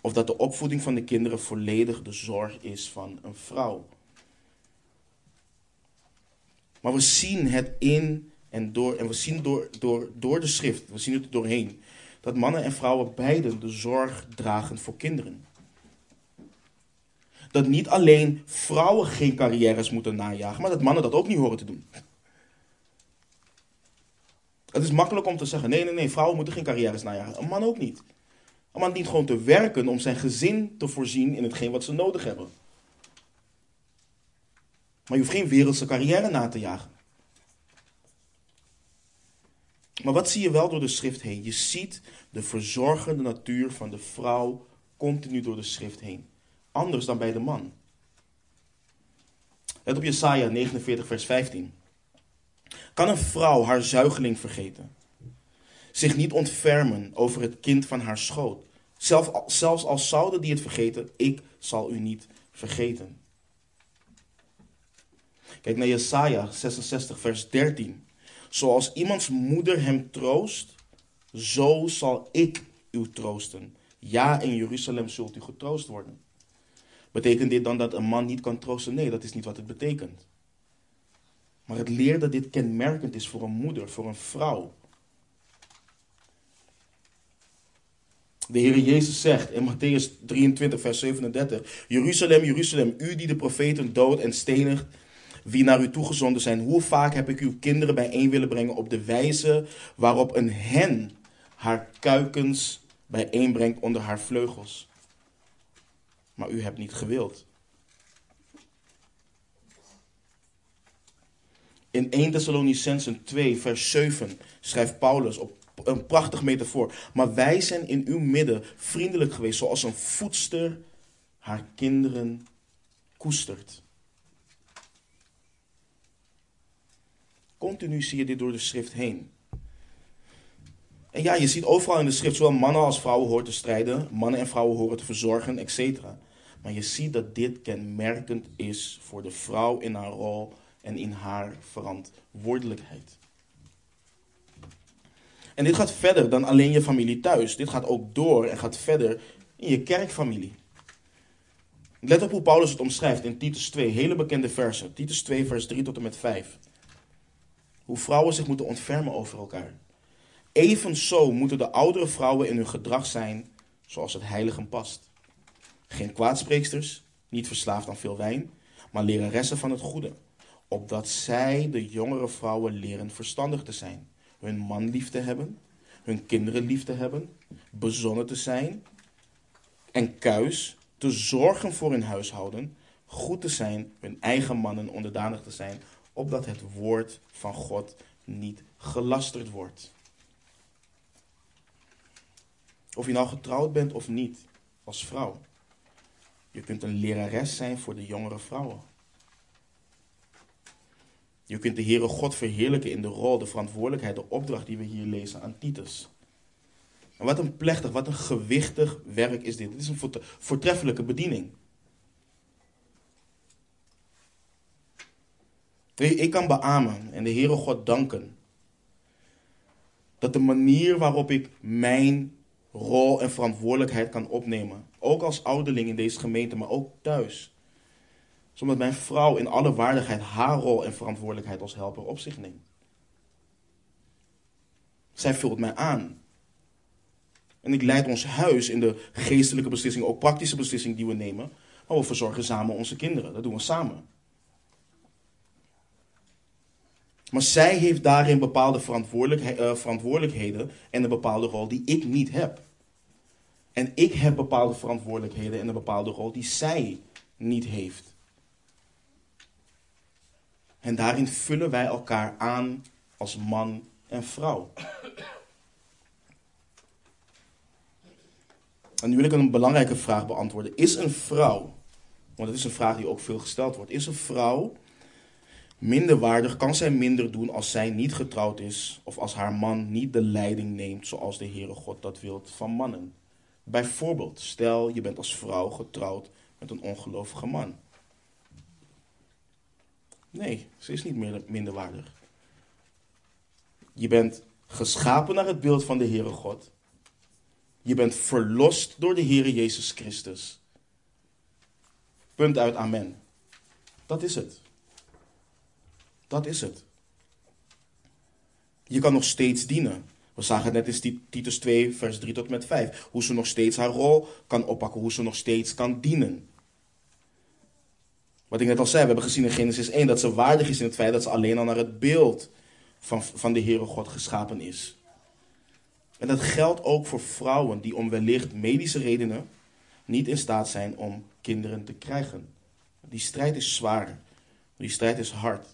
Of dat de opvoeding van de kinderen volledig de zorg is van een vrouw. Maar we zien het in en door, en we zien door, door, door de schrift, we zien het doorheen, dat mannen en vrouwen beiden de zorg dragen voor kinderen. Dat niet alleen vrouwen geen carrières moeten najagen, maar dat mannen dat ook niet horen te doen. Het is makkelijk om te zeggen: nee, nee, nee, vrouwen moeten geen carrières najagen. Een man ook niet. Een man dient gewoon te werken om zijn gezin te voorzien in hetgeen wat ze nodig hebben. Maar je hoeft geen wereldse carrière na te jagen. Maar wat zie je wel door de schrift heen? Je ziet de verzorgende natuur van de vrouw continu door de schrift heen. Anders dan bij de man. Let op Jesaja 49 vers 15. Kan een vrouw haar zuigeling vergeten? Zich niet ontfermen over het kind van haar schoot? Zelf, zelfs als zouden die het vergeten, ik zal u niet vergeten. Kijk naar Jesaja 66 vers 13. Zoals iemands moeder hem troost, zo zal ik u troosten. Ja, in Jeruzalem zult u getroost worden. Betekent dit dan dat een man niet kan troosten? Nee, dat is niet wat het betekent. Maar het leert dat dit kenmerkend is voor een moeder, voor een vrouw. De Heer Jezus zegt in Matthäus 23, vers 37: Jeruzalem, Jeruzalem, u die de profeten dood en stenigt, wie naar u toegezonden zijn, hoe vaak heb ik uw kinderen bijeen willen brengen op de wijze waarop een hen haar kuikens bijeenbrengt onder haar vleugels. Maar u hebt niet gewild. In 1 Thessalonicensen 2, vers 7 schrijft Paulus op een prachtig metafoor. Maar wij zijn in uw midden vriendelijk geweest, zoals een voedster haar kinderen koestert. Continu zie je dit door de schrift heen. En ja, je ziet overal in de schrift, zowel mannen als vrouwen horen te strijden, mannen en vrouwen horen te verzorgen, etc. Maar je ziet dat dit kenmerkend is voor de vrouw in haar rol en in haar verantwoordelijkheid. En dit gaat verder dan alleen je familie thuis. Dit gaat ook door en gaat verder in je kerkfamilie. Let op hoe Paulus het omschrijft in Titus 2, hele bekende versen. Titus 2, vers 3 tot en met 5. Hoe vrouwen zich moeten ontfermen over elkaar. Evenzo moeten de oudere vrouwen in hun gedrag zijn zoals het heiligen past. Geen kwaadspreeksters, niet verslaafd aan veel wijn, maar leraressen van het goede. Opdat zij de jongere vrouwen leren verstandig te zijn hun man lief te hebben, hun kinderen lief te hebben, bezonnen te zijn en kuis, te zorgen voor hun huishouden, goed te zijn, hun eigen mannen onderdanig te zijn, opdat het woord van God niet gelasterd wordt. Of je nou getrouwd bent of niet, als vrouw. Je kunt een lerares zijn voor de jongere vrouwen. Je kunt de Heere God verheerlijken in de rol, de verantwoordelijkheid, de opdracht die we hier lezen aan Titus. En wat een plechtig, wat een gewichtig werk is dit. Dit is een voortreffelijke bediening. Ik kan beamen en de Heere God danken dat de manier waarop ik mijn rol en verantwoordelijkheid kan opnemen Ook als ouderling in deze gemeente, maar ook thuis. Zodat mijn vrouw in alle waardigheid haar rol en verantwoordelijkheid als helper op zich neemt. Zij vult mij aan. En ik leid ons huis in de geestelijke beslissingen, ook praktische beslissingen die we nemen. Maar we verzorgen samen onze kinderen. Dat doen we samen. Maar zij heeft daarin bepaalde eh, verantwoordelijkheden en een bepaalde rol die ik niet heb. En ik heb bepaalde verantwoordelijkheden en een bepaalde rol die zij niet heeft. En daarin vullen wij elkaar aan als man en vrouw. En nu wil ik een belangrijke vraag beantwoorden. Is een vrouw, want het is een vraag die ook veel gesteld wordt, is een vrouw minder waardig, kan zij minder doen als zij niet getrouwd is of als haar man niet de leiding neemt zoals de Heere God dat wil van mannen? Bijvoorbeeld, stel je bent als vrouw getrouwd met een ongelovige man. Nee, ze is niet meer minderwaardig. Je bent geschapen naar het beeld van de Heere God. Je bent verlost door de Heere Jezus Christus. Punt uit, amen. Dat is het. Dat is het. Je kan nog steeds dienen. We zagen net in Titus 2, vers 3 tot met 5. Hoe ze nog steeds haar rol kan oppakken. Hoe ze nog steeds kan dienen. Wat ik net al zei, we hebben gezien in Genesis 1 dat ze waardig is in het feit dat ze alleen al naar het beeld van, van de Heere God geschapen is. En dat geldt ook voor vrouwen die om wellicht medische redenen niet in staat zijn om kinderen te krijgen. Die strijd is zwaar. Die strijd is hard.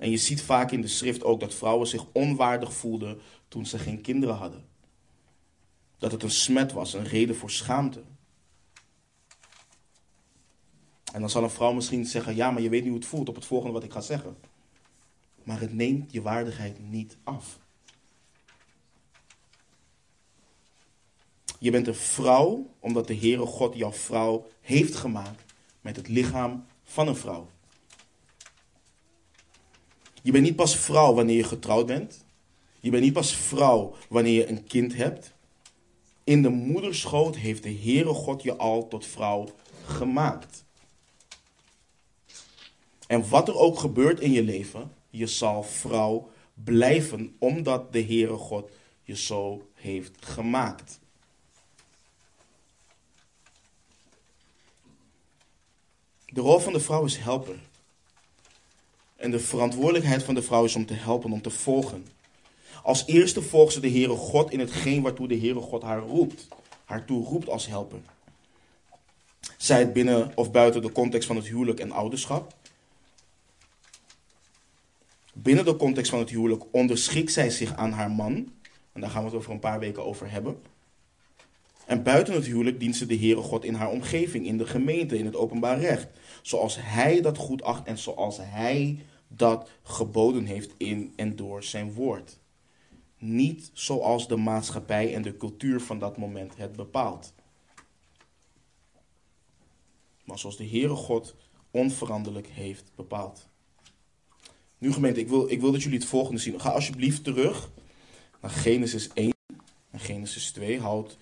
En je ziet vaak in de schrift ook dat vrouwen zich onwaardig voelden toen ze geen kinderen hadden. Dat het een smet was, een reden voor schaamte. En dan zal een vrouw misschien zeggen: Ja, maar je weet niet hoe het voelt op het volgende wat ik ga zeggen. Maar het neemt je waardigheid niet af. Je bent een vrouw omdat de Heere God jouw vrouw heeft gemaakt met het lichaam van een vrouw. Je bent niet pas vrouw wanneer je getrouwd bent. Je bent niet pas vrouw wanneer je een kind hebt. In de moederschoot heeft de Heere God je al tot vrouw gemaakt. En wat er ook gebeurt in je leven, je zal vrouw blijven omdat de Heere God je zo heeft gemaakt. De rol van de vrouw is helper. En de verantwoordelijkheid van de vrouw is om te helpen, om te volgen. Als eerste volgt ze de Heere God in hetgeen waartoe de Heere God haar roept. Haar toe roept als helper. Zij het binnen of buiten de context van het huwelijk en ouderschap. Binnen de context van het huwelijk onderschikt zij zich aan haar man. En daar gaan we het over een paar weken over hebben. En buiten het huwelijk dient ze de Heere God in haar omgeving, in de gemeente, in het openbaar recht. Zoals Hij dat goed acht en zoals Hij dat geboden heeft in en door zijn woord. Niet zoals de maatschappij en de cultuur van dat moment het bepaalt. Maar zoals de Heere God onveranderlijk heeft bepaald. Nu gemeente, ik wil, ik wil dat jullie het volgende zien. Ga alsjeblieft terug naar Genesis 1 en Genesis 2. Houd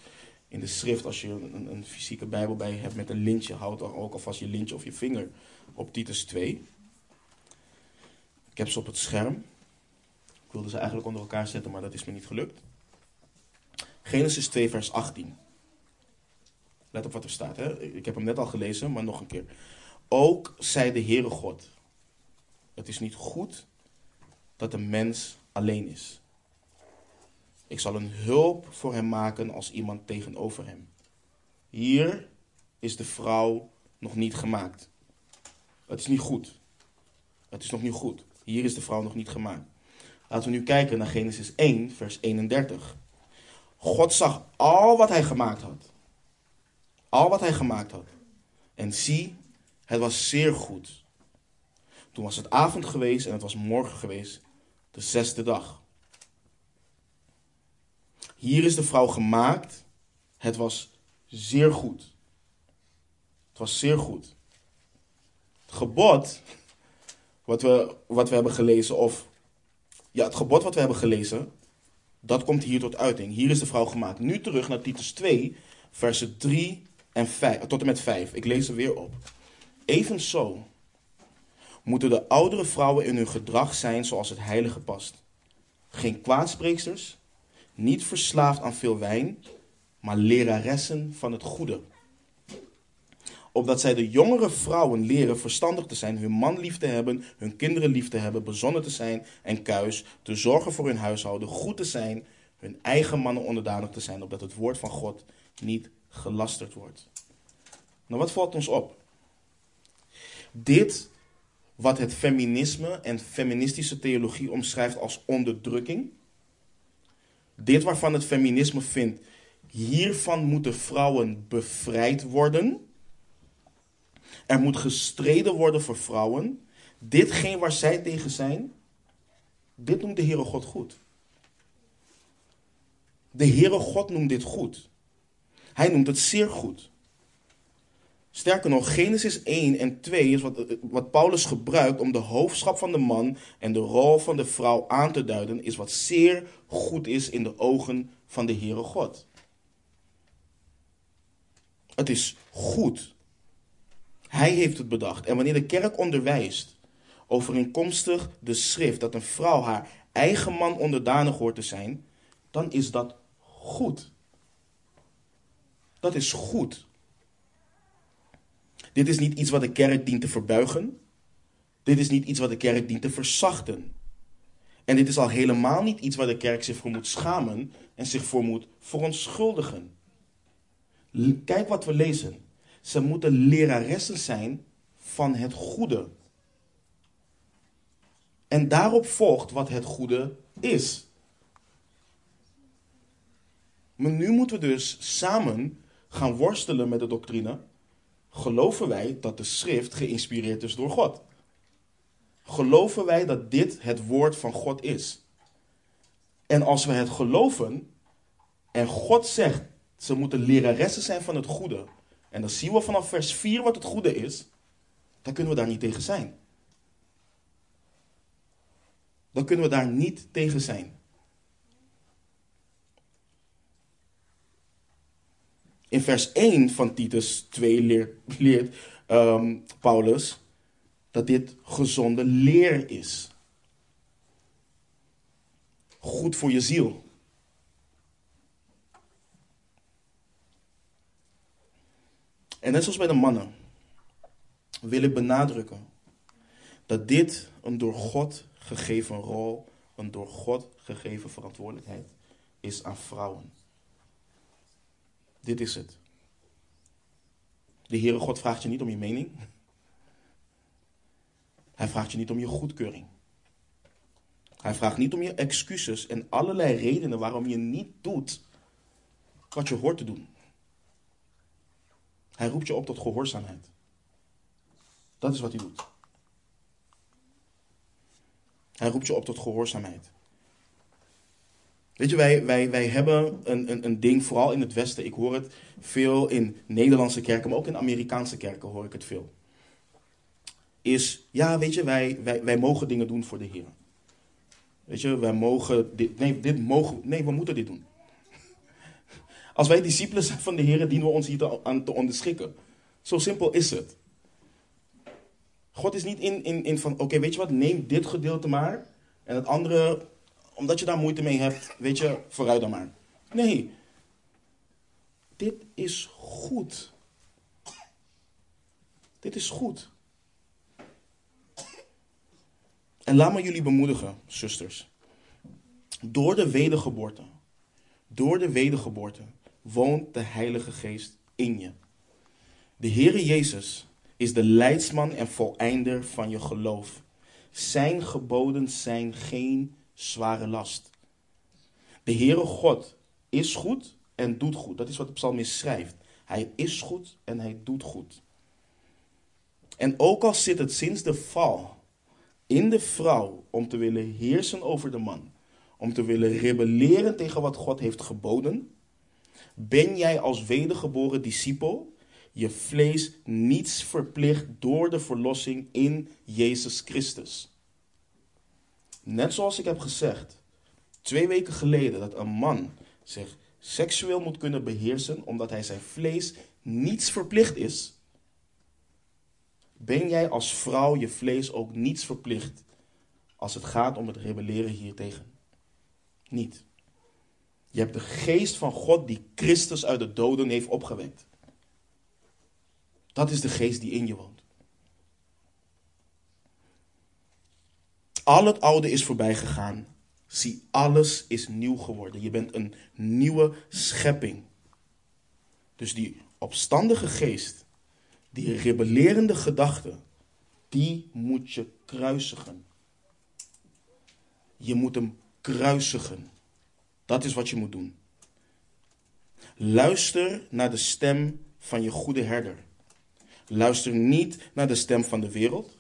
in de schrift, als je een, een fysieke Bijbel bij hebt met een lintje, houd dan ook alvast je lintje of je vinger op Titus 2. Ik heb ze op het scherm. Ik wilde ze eigenlijk onder elkaar zetten, maar dat is me niet gelukt. Genesis 2, vers 18. Let op wat er staat. Hè? Ik heb hem net al gelezen, maar nog een keer. Ook zei de Heere God: Het is niet goed dat een mens alleen is. Ik zal een hulp voor hem maken als iemand tegenover hem. Hier is de vrouw nog niet gemaakt. Het is niet goed. Het is nog niet goed. Hier is de vrouw nog niet gemaakt. Laten we nu kijken naar Genesis 1, vers 31. God zag al wat hij gemaakt had. Al wat hij gemaakt had. En zie, het was zeer goed. Toen was het avond geweest en het was morgen geweest, de zesde dag. Hier is de vrouw gemaakt. Het was zeer goed. Het was zeer goed. Het gebod wat we, wat we hebben gelezen, of ja, het gebod wat we hebben gelezen, dat komt hier tot uiting. Hier is de vrouw gemaakt. Nu terug naar Titus 2, versen 3 en 5, tot en met 5. Ik lees er weer op. Evenzo moeten de oudere vrouwen in hun gedrag zijn zoals het heilige past. Geen kwaadspreeksters, niet verslaafd aan veel wijn, maar leraressen van het goede. Opdat zij de jongere vrouwen leren verstandig te zijn, hun man lief te hebben, hun kinderen lief te hebben, bezonnen te zijn en kuis, te zorgen voor hun huishouden, goed te zijn, hun eigen mannen onderdanig te zijn, opdat het woord van God niet gelasterd wordt. Nou, wat valt ons op? Dit wat het feminisme en feministische theologie omschrijft als onderdrukking. Dit waarvan het feminisme vindt, hiervan moeten vrouwen bevrijd worden. Er moet gestreden worden voor vrouwen. Ditgene waar zij tegen zijn, dit noemt de Heere God goed. De Heere God noemt dit goed. Hij noemt het zeer goed. Sterker nog, Genesis 1 en 2 is wat, wat Paulus gebruikt om de hoofdschap van de man en de rol van de vrouw aan te duiden, is wat zeer goed is in de ogen van de Heere God. Het is goed. Hij heeft het bedacht. En wanneer de kerk onderwijst, overeenkomstig de schrift, dat een vrouw haar eigen man onderdanig hoort te zijn, dan is dat goed. Dat is goed. Dit is niet iets wat de kerk dient te verbuigen. Dit is niet iets wat de kerk dient te verzachten. En dit is al helemaal niet iets waar de kerk zich voor moet schamen en zich voor moet verontschuldigen. Kijk wat we lezen. Ze moeten leraressen zijn van het goede. En daarop volgt wat het goede is. Maar nu moeten we dus samen gaan worstelen met de doctrine geloven wij dat de schrift geïnspireerd is door God? Geloven wij dat dit het woord van God is? En als we het geloven en God zegt ze moeten leraressen zijn van het goede, en dan zien we vanaf vers 4 wat het goede is, dan kunnen we daar niet tegen zijn. Dan kunnen we daar niet tegen zijn. In vers 1 van Titus 2 leert, um, Paulus dat dit gezonde leer is. Goed voor je ziel. En net zoals bij de mannen wil ik benadrukken dat dit een door God gegeven rol, een door God gegeven verantwoordelijkheid is aan vrouwen. Dit is het. De Heere God vraagt je niet om je mening. Hij vraagt je niet om je goedkeuring. Hij vraagt niet om je excuses en allerlei redenen waarom je niet doet wat je hoort te doen. Hij roept je op tot gehoorzaamheid. Dat is wat hij doet. Hij roept je op tot gehoorzaamheid. Weet je, wij, wij, wij hebben een, een, een ding, vooral in het Westen. Ik hoor het veel in Nederlandse kerken, maar ook in Amerikaanse kerken hoor ik het veel. Is, ja, weet je, wij, wij, wij mogen dingen doen voor de Heer. Weet je, wij mogen dit, nee, dit mogen, nee, we moeten dit doen. Als wij discipelen zijn van de Heer, dienen we ons hier aan te onderschikken. Zo simpel is het. God is niet in, in, in van, oké, weet je wat, neem dit gedeelte maar. En het andere omdat je daar moeite mee hebt, weet je, vooruit dan maar. Nee, dit is goed. Dit is goed. En laat me jullie bemoedigen, zusters. Door de wedergeboorte, door de wedergeboorte woont de Heilige Geest in je. De Heere Jezus is de leidsman en voleinder van je geloof. Zijn geboden zijn geen zware last. De Heere God is goed en doet goed. Dat is wat de psalmist schrijft. Hij is goed en hij doet goed. En ook al zit het sinds de val in de vrouw om te willen heersen over de man, om te willen rebelleren tegen wat God heeft geboden, ben jij als wedergeboren discipel je vlees niets verplicht door de verlossing in Jezus Christus. Net zoals ik heb gezegd, twee weken geleden, dat een man zich seksueel moet kunnen beheersen omdat hij zijn vlees niets verplicht is, ben jij als vrouw je vlees ook niets verplicht als het gaat om het rebelleren hiertegen? Niet. Je hebt de geest van God die Christus uit de doden heeft opgewekt. Dat is de geest die in je woont. Al het oude is voorbij gegaan. Zie, alles is nieuw geworden. Je bent een nieuwe schepping. Dus die opstandige geest, die rebellerende gedachte, die moet je kruisigen. Je moet hem kruisigen. Dat is wat je moet doen. Luister naar de stem van je goede herder. Luister niet naar de stem van de wereld.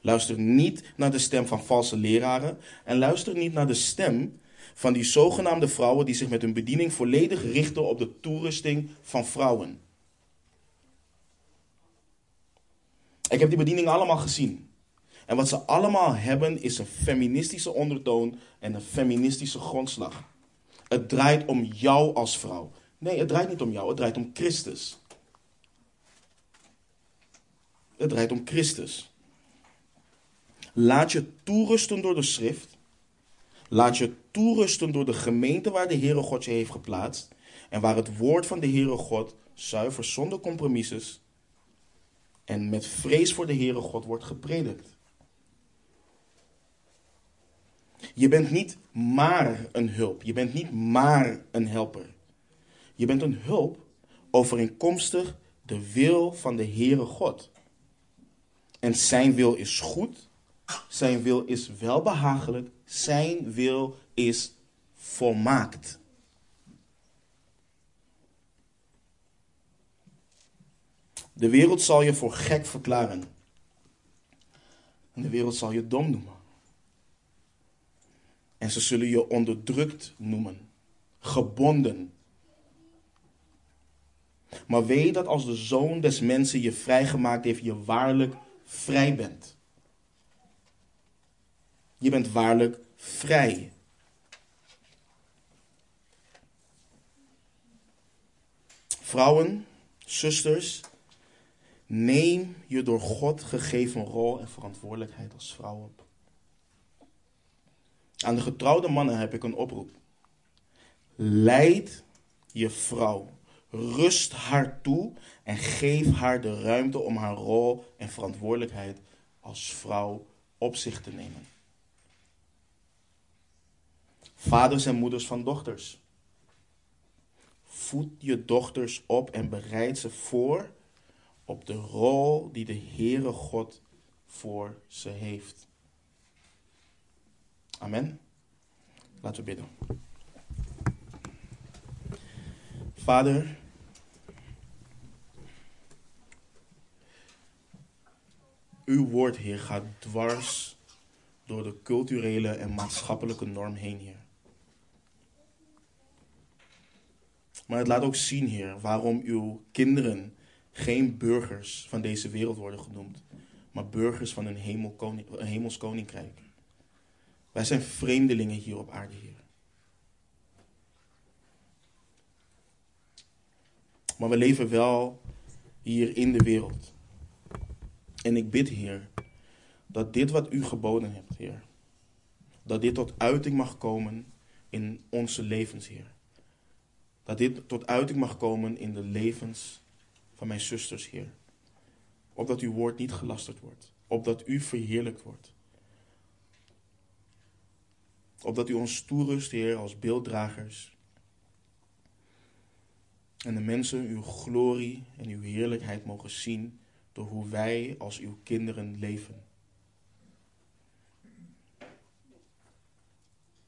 Luister niet naar de stem van valse leraren. En luister niet naar de stem van die zogenaamde vrouwen die zich met hun bediening volledig richten op de toerusting van vrouwen. Ik heb die bediening allemaal gezien. En wat ze allemaal hebben is een feministische ondertoon en een feministische grondslag. Het draait om jou als vrouw. Nee, het draait niet om jou, het draait om Christus. Het draait om Christus. Laat je toerusten door de schrift. Laat je toerusten door de gemeente waar de Heere God je heeft geplaatst. En waar het woord van de Heere God zuiver zonder compromises en met vrees voor de Heere God wordt gepredikt. Je bent niet maar een hulp. Je bent niet maar een helper. Je bent een hulp overeenkomstig de wil van de Heere God. En zijn wil is goed, zijn wil is welbehagelijk, zijn wil is volmaakt. De wereld zal je voor gek verklaren. En de wereld zal je dom noemen. En ze zullen je onderdrukt noemen, gebonden. Maar weet dat als de zoon des mensen je vrijgemaakt heeft, je waarlijk vrij bent. Je bent waarlijk vrij. Vrouwen, zusters, neem je door God gegeven rol en verantwoordelijkheid als vrouw op. Aan de getrouwde mannen heb ik een oproep. Leid je vrouw. Rust haar toe en geef haar de ruimte om haar rol en verantwoordelijkheid als vrouw op zich te nemen. Vaders en moeders van dochters. Voed je dochters op en bereid ze voor op de rol die de Heere God voor ze heeft. Amen. Laten we bidden. Vader, uw woord, Heer, gaat dwars door de culturele en maatschappelijke norm heen, Heer. Maar het laat ook zien, Heer, waarom uw kinderen geen burgers van deze wereld worden genoemd, maar burgers van een, een hemels koninkrijk. Wij zijn vreemdelingen hier op aarde, Heer. Maar we leven wel hier in de wereld. En ik bid, Heer, dat dit wat u geboden hebt, Heer, dat dit tot uiting mag komen in onze levens, Heer. Dat dit tot uiting mag komen in de levens van mijn zusters, Heer. Opdat uw woord niet gelasterd wordt. Opdat u verheerlijkt wordt. Opdat u ons toerust, Heer, als beelddragers. En de mensen uw glorie en uw heerlijkheid mogen zien door hoe wij als uw kinderen leven.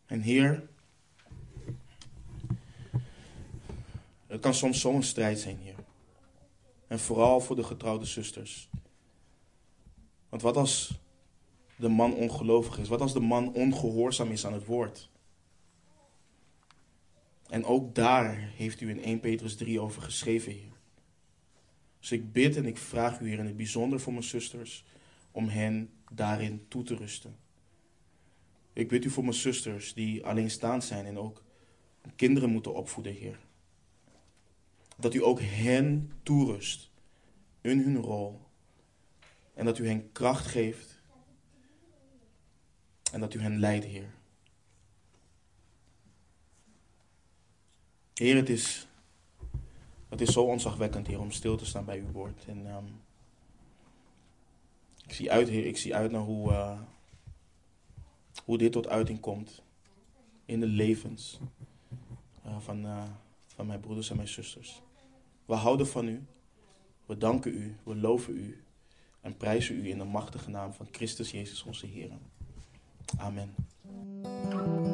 En Heer, het kan soms zo'n strijd zijn, Heer. En vooral voor de getrouwde zusters. Want wat als de man ongelovig is? Wat als de man ongehoorzaam is aan het woord? En ook daar heeft u in 1 Petrus 3 over geschreven, Heer. Dus ik bid en ik vraag u, Heer, in het bijzonder voor mijn zusters, om hen daarin toe te rusten. Ik bid u voor mijn zusters die alleenstaand zijn en ook kinderen moeten opvoeden, Heer. Dat u ook hen toerust in hun rol. En dat u hen kracht geeft. En dat u hen leidt, Heer. Heer, het is, het is zo ontzagwekkend, Heer, om stil te staan bij uw woord. En ehm, ik zie uit, Heer, ik zie uit naar hoe, uh, hoe dit tot uiting komt in de levens uh, van, uh, van mijn broeders en mijn zusters. We houden van u, we danken u, we loven u en prijzen u in de machtige naam van Christus Jezus onze Heer. Amen.